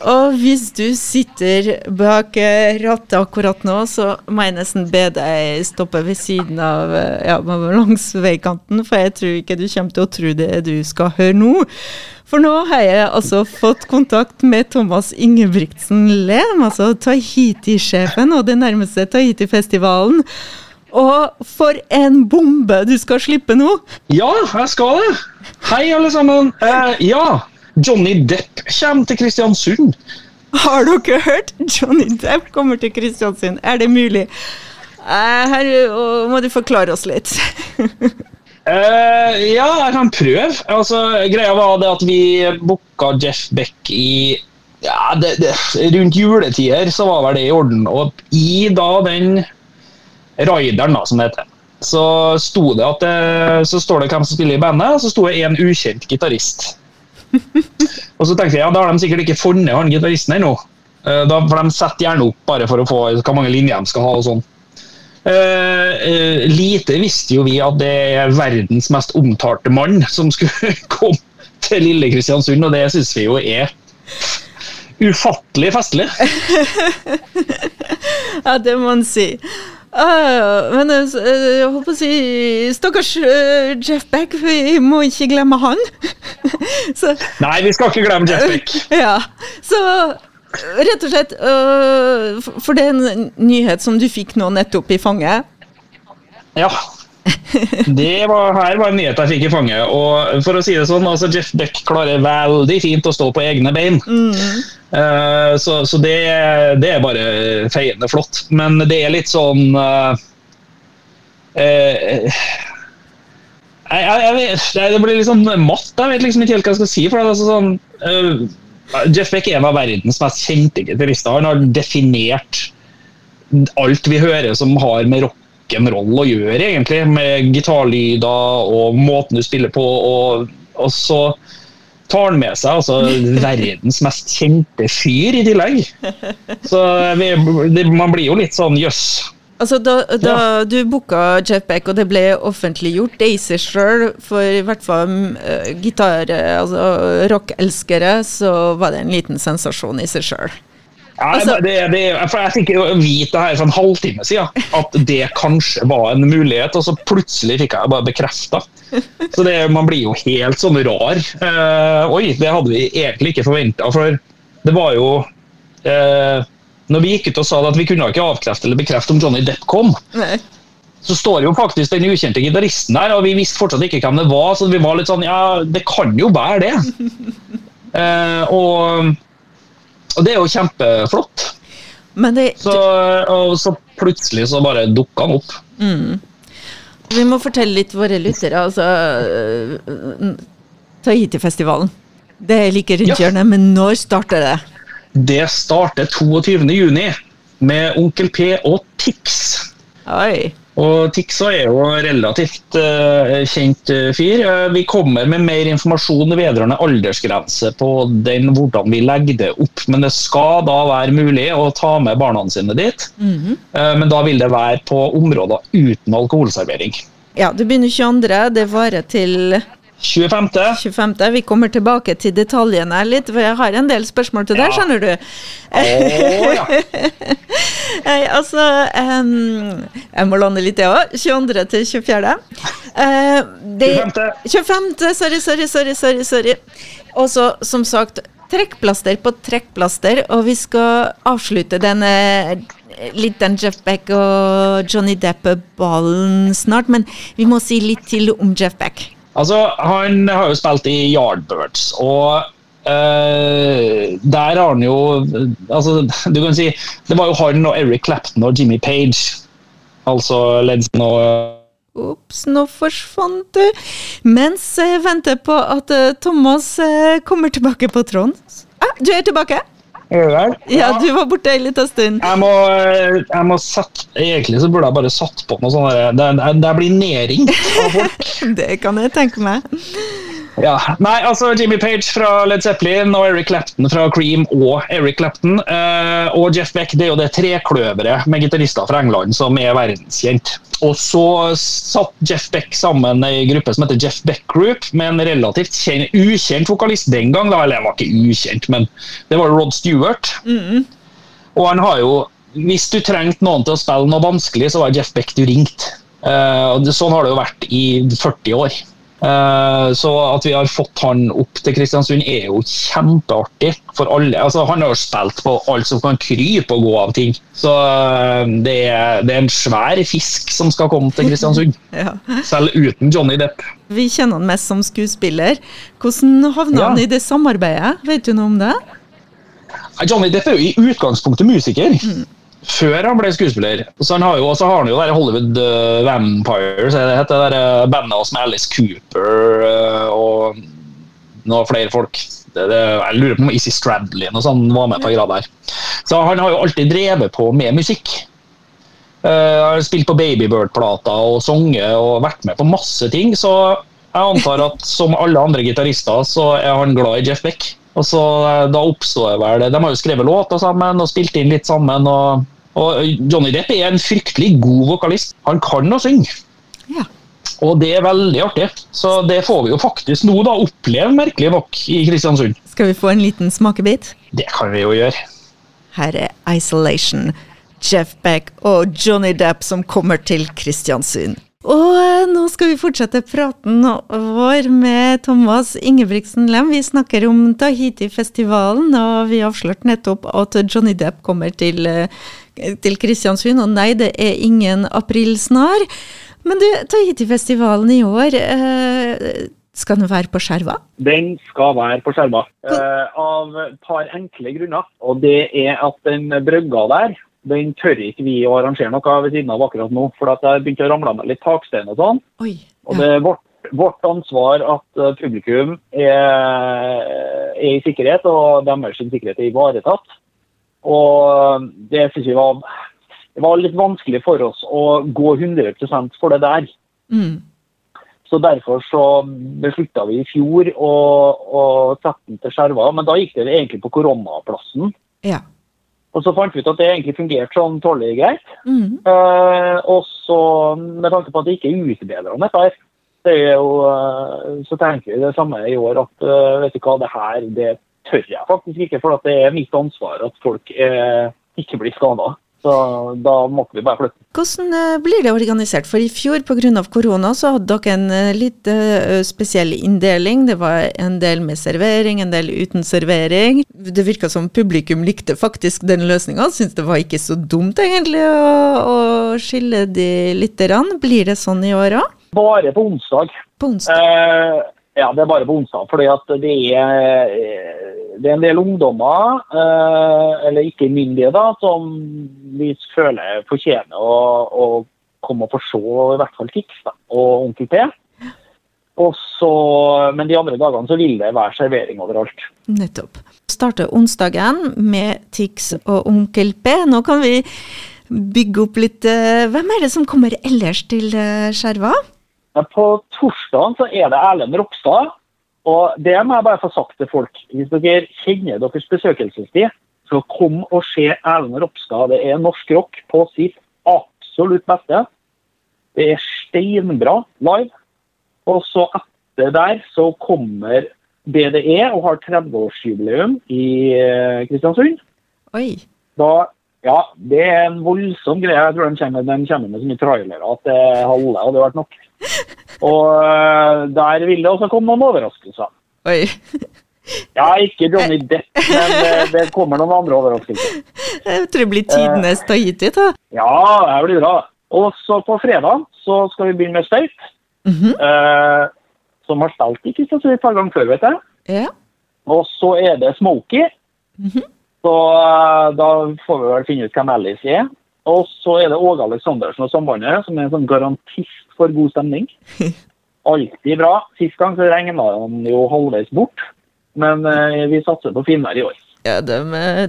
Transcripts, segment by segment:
Og hvis du sitter bak eh, rattet akkurat nå, så må jeg nesten be deg stoppe ved siden av eh, ja, langs veikanten, for jeg tror ikke du kommer til å tro det du skal høre nå. For nå har jeg altså fått kontakt med Thomas Ingebrigtsen Lem, altså Tahiti-sjefen og den nærmeste Tahiti-festivalen. Og for en bombe du skal slippe nå! Ja, jeg skal det. Hei, alle sammen. Eh, ja, Johnny Depp kommer til Kristiansund. Har dere hørt? Johnny Depp kommer til Kristiansund. Er det mulig? Her må du forklare oss litt. uh, ja, jeg kan prøve. Altså, greia var det at vi booka Jeff Beck i ja, det, det, Rundt juletider så var vel det i orden. Og i da den rideren, da, som det heter, så sto det at det, så står det hvem som spiller i bandet, så sto det en ukjent gitarist og så tenkte jeg ja, da har de sikkert ikke funnet han gitaristen ennå. Da får de setter gjerne opp bare for å få hvor mange linjer de skal ha og sånn. Uh, lite visste jo vi at det er verdens mest omtalte mann som skulle komme til lille Kristiansund, og det syns vi jo er ufattelig festlig. ja, det må en si. Uh, men uh, jeg holdt på å si Stakkars uh, Jeff Beck, vi må ikke glemme han. så, Nei, vi skal ikke glemme Jeff Beck. ja, så rett og slett For det er en nyhet som du fikk nå nettopp i fanget. Ja. Det var, her var en nyhet jeg fikk i fanget. Og for å si det sånn, altså Jeff Beck klarer veldig fint å stå på egne bein. Mm. Uh, så, så det, det, er bare feiende flott. Men det er litt sånn uh, uh, jeg, jeg, vet, Det blir litt sånn matt. Jeg vet liksom ikke helt hva jeg skal si. for det er altså sånn, Jeff Beck er en av verdens mest kjente gitarister. Han har definert alt vi hører som har med rock'n'roll å gjøre, egentlig. Med gitarlyder og måten du spiller på. Og, og så tar han med seg altså, verdens mest kjente fyr i tillegg. Så vi, det, man blir jo litt sånn jøss. Yes. Altså, da, da ja. du booka Jeff Beck, og det ble offentliggjort det i seg sjøl, for i hvert fall uh, gitar, altså rockelskere, så var det en liten sensasjon i seg sjøl. Ja, altså, det, det, for Jeg fikk vite det her for en halvtime siden, at det kanskje var en mulighet. Og så plutselig fikk jeg bare bekrefta. Så det, man blir jo helt sånn rar. Uh, oi, det hadde vi egentlig ikke forventa. For det var jo uh, Når vi gikk ut og sa at vi kunne ikke avkrefte eller bekrefte om Johnny Depp kom, Nei. så står jo faktisk den ukjente gitaristen der, og vi visste fortsatt ikke hvem det var. Så vi var litt sånn Ja, det kan jo være det. Uh, og og det er jo kjempeflott. Det, så, og så plutselig så bare dukka han opp. Mm. Vi må fortelle litt våre lyttere. Altså, uh, Tahiti-festivalen. Det er like rundt ja. hjørnet, men når starter det? Det starter 22.6 med Onkel P og Tix. Oi. Og Tixa er jo relativt uh, kjent uh, fyr. Uh, vi kommer med mer informasjon vedrørende aldersgrense på den, hvordan vi legger det opp. Men det skal da være mulig å ta med barna sine dit. Mm -hmm. men da vil det være på områder uten alkoholservering. Ja, det begynner 22. Det varer til 25. 25. Vi kommer tilbake til detaljene litt, for jeg har en del spørsmål til deg, ja. skjønner du. Oh, ja. Altså um, Jeg må lande litt, jeg òg. 22. til 24. Uh, det, 25. 25. Sorry, sorry, sorry. sorry, sorry. Og så, som sagt, trekkplaster på trekkplaster, og vi skal avslutte denne litt den Jeff Beck og Johnny Depp-ballen snart, men vi må si litt til om Jeff Beck. Altså, Han har jo spilt i Yardbirds, og uh, der har han jo altså, Du kan si Det var jo han og Eric Clapton og Jimmy Page. Altså Ledson og Ops, nå forsvant du. Mens jeg venter på at uh, Thomas kommer tilbake på tråden. Ah, du er tilbake? Ja. ja, du var borte en liten stund. Jeg må, jeg må sette, Egentlig så burde jeg bare satt på noe sånt. Det, det blir nedring av folk. det kan jeg tenke meg. Ja, nei, altså Jimmy Page fra Led Zeppelin og Eric Clapton fra Cream og Eric Clapton. Eh, og Jeff Beck det er jo det trekløveret med gitarister fra England som er verdenskjent. Og så satt Jeff Beck sammen i gruppe som heter Jeff Beck Group, med en relativt kjent, ukjent vokalist den gang. da, Eller han var ikke ukjent, men det var Rod Stewart. Og han har jo Hvis du trengte noen til å spille noe vanskelig, så var Jeff Beck du ringte. Eh, sånn har det jo vært i 40 år. Eh, så at vi har fått han opp til Kristiansund er jo kjempeartig for alle. Altså, han har jo spilt på alt som kan krype og gå av ting. Så eh, det er, det er en svær fisk som skal komme til Kristiansund. Ja. Selv uten Johnny Depp. Vi kjenner han mest som skuespiller. Hvordan havna Ja. han i det samarbeidet? Vet du noe om det? Johnny Depp er jo i utgangspunktet musiker. Før han ble skuespiller. Så han har jo, så har han jo der Hollywood uh, Vampires, det heter det der uh, bandet også med Alice Cooper uh, og noen flere folk. Det, det, jeg lurer på om Issy Stradlin og sånn var med på grad der. Så han har jo alltid drevet på med musikk. Uh, har spilt på Babybird-plata og sunget og vært med på masse ting. Så jeg antar at som alle andre gitarister, så er han glad i Jeff Beck. Og så Da da oppstår vel det De har jo skrevet låter sammen og spilt inn litt sammen. Og, og Johnny Depp er en fryktelig god vokalist. Han kan å synge. Ja. Og det er veldig artig. Så det får vi jo faktisk nå da oppleve, merkelig nok, i Kristiansund. Skal vi få en liten smakebit? Det kan vi jo gjøre. Her er Isolation, Jeff Beck og Johnny Depp som kommer til Kristiansund. Og eh, nå skal vi fortsette praten vår med Thomas Ingebrigtsen Lem. Vi snakker om Tahiti-festivalen, og vi avslørte nettopp at Johnny Depp kommer til, eh, til Kristiansund. Og nei, det er ingen aprilsnar. Men du, Tahiti-festivalen i år, eh, skal den være på skjerva? Den skal være på skjerva, av et par enkle grunner. Og det er at den brygga der, den tør ikke vi å arrangere noe ved siden av akkurat nå. For at det begynte begynt å ramle med litt takstein og sånn. Oi. Og det er vårt, vårt ansvar at eh, publikum er, er i sikkerhet, og deres sikkerhet er ivaretatt. Og det synes vi var, det var litt vanskelig for oss å gå 100% for det der. Mm. Så Derfor så beslutta vi i fjor å, å sette den til skjerva, men da gikk det egentlig på koronaplassen. Ja. Og så fant vi ut at det egentlig fungerte sånn tålelig greit. Mm. Eh, og så, med tanke på at det ikke er utbedrende her, det er jo, eh, så tenker vi det samme i år at eh, vet du hva, det her det tør jeg faktisk ikke, for at det er mitt ansvar at folk eh, ikke blir skada. Så da måtte vi bare flytte. Hvordan eh, blir det organisert? For i fjor pga. korona så hadde dere en eh, litt eh, spesiell inndeling. Det var en del med servering, en del uten servering. Det virka som publikum likte faktisk den løsninga. Syns det var ikke så dumt egentlig å, å skille de lite grann. Blir det sånn i år òg? Bare på onsdag. På onsdag? Eh, ja, det er bare på onsdag. Fordi det er, eh, det er en del ungdommer, eh, eller ikke myndige, da, som vi føler fortjener å, å komme og få se i hvert fall Tix og Onkel P. Også, men de andre dagene så vil det være servering overalt. Nettopp. Starte onsdagen med Tix og Onkel P. Nå kan vi bygge opp litt eh, Hvem er det som kommer ellers til Skjerva? Men på torsdagen så er det Erlend Ropstad. Og det må jeg bare få sagt til folk. Hvis dere kjenner deres besøkelsestid, så kom og se Erlend Ropstad. Det er norsk rock på sitt absolutt beste. Det er steinbra live. Og så etter der så kommer BDE og har 30-årsjubileum i eh, Kristiansund. Oi. Da, ja, det er en voldsom greie. Jeg tror de kommer, de kommer med så mye trailere at det halve hadde vært nok. Og øh, der vil det også komme noen overraskelser. Oi. Ja, ikke Johnny Depp, men det, det kommer noen andre overraskelser. Jeg tror det blir tidenes Tahiti, da. Ja, det blir bra. Og så på fredag så skal vi begynne med støyt. Mm -hmm. eh, som har stelt i Kristiansund et par ganger før, vet jeg. Ja. Og så er det Smokey. -hmm. Så da får vi vel finne ut hvem Alice er. Og så er det Åge Aleksandersen og Sambandet, som er en sånn garantist for god stemning. Alltid bra. Sist gang så regna han jo halvveis bort, men eh, vi satser på finvær i år. ja de,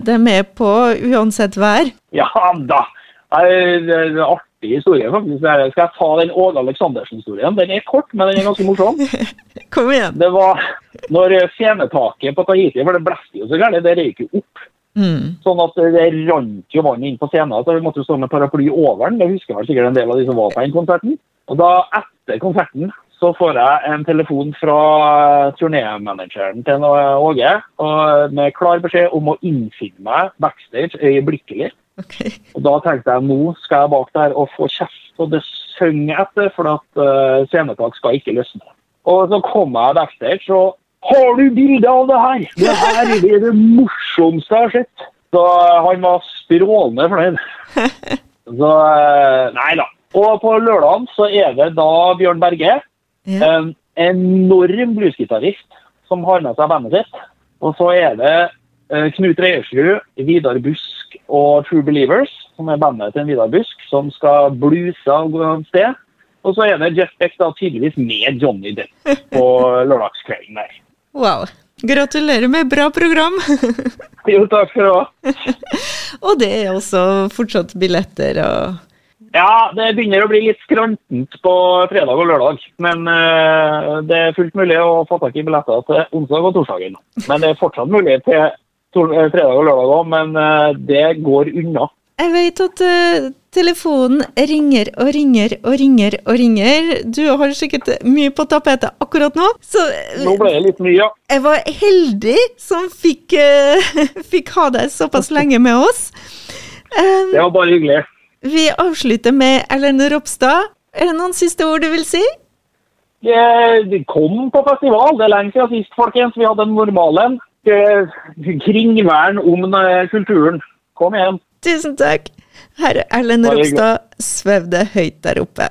de er med på uansett vær. Ja da! Det er en artig historie. faktisk. Skal jeg ta den Åge Aleksandersen-historien? Den er kort, men den er ganske morsom. Kom igjen. Det var når fenetaket på Tahiti, for det blåste jo så gærent, det røyk jo opp. Mm. Sånn at det rant jo vann inn på scenen, så vi måtte jo stå med paraply over den. Det husker vel sikkert en del av de som var på den konserten. Og da, etter konserten, så får jeg en telefon fra turnémanageren til Åge med klar beskjed om å innfinne meg backstage øyeblikkelig. Okay. Og da tenkte jeg nå skal jeg bak der og få kjeft og det synger etter, for at uh, scenetak skal ikke løsne. Og så kom jeg backstage og Har du bilde av det her? Det her er det morsomste jeg har sett. Så eh, han var strålende fornøyd. Så eh, Nei da. Og på lørdag så er det da Bjørn Berge, Ja. en enorm bluesgitarist, som har med seg bandet sitt. Og så er det eh, Knut Reiersrud, Vidar Busk og True Believers, som er bandet til Vidar Busk, som skal bluse av sted. Og så er det Jeff Beck da tydeligvis med Johnny Depp på lørdagskvelden der. Wow. Gratulerer med bra program. Jo, takk skal du ha. og det er også fortsatt billetter og Ja, det begynner å bli litt skrantent på fredag og lørdag. Men uh, det er fullt mulig å få tak i billetter til onsdag og torsdagen. Men det er fortsatt mulig til eh, fredag og lørdag òg, men uh, det går unna. Jeg vet at eh, telefonen ringer og ringer og ringer og ringer. Du har sikkert mye på tapetet akkurat nå, så eh, Nå ble det litt mye, ja. jeg var heldig som fikk, eh, fikk ha deg såpass lenge med oss. Um, Det var bare hyggelig. vi avslutter med Erlend Ropstad. Er det noen siste ord du vil si? Vi Kom på festival. Det er lenge siden sist, folkens. Vi hadde en normal en. Kringvern om eh, kulturen. Kom igjen. Tusen takk. Herre Erlend Ropstad svevde høyt der oppe.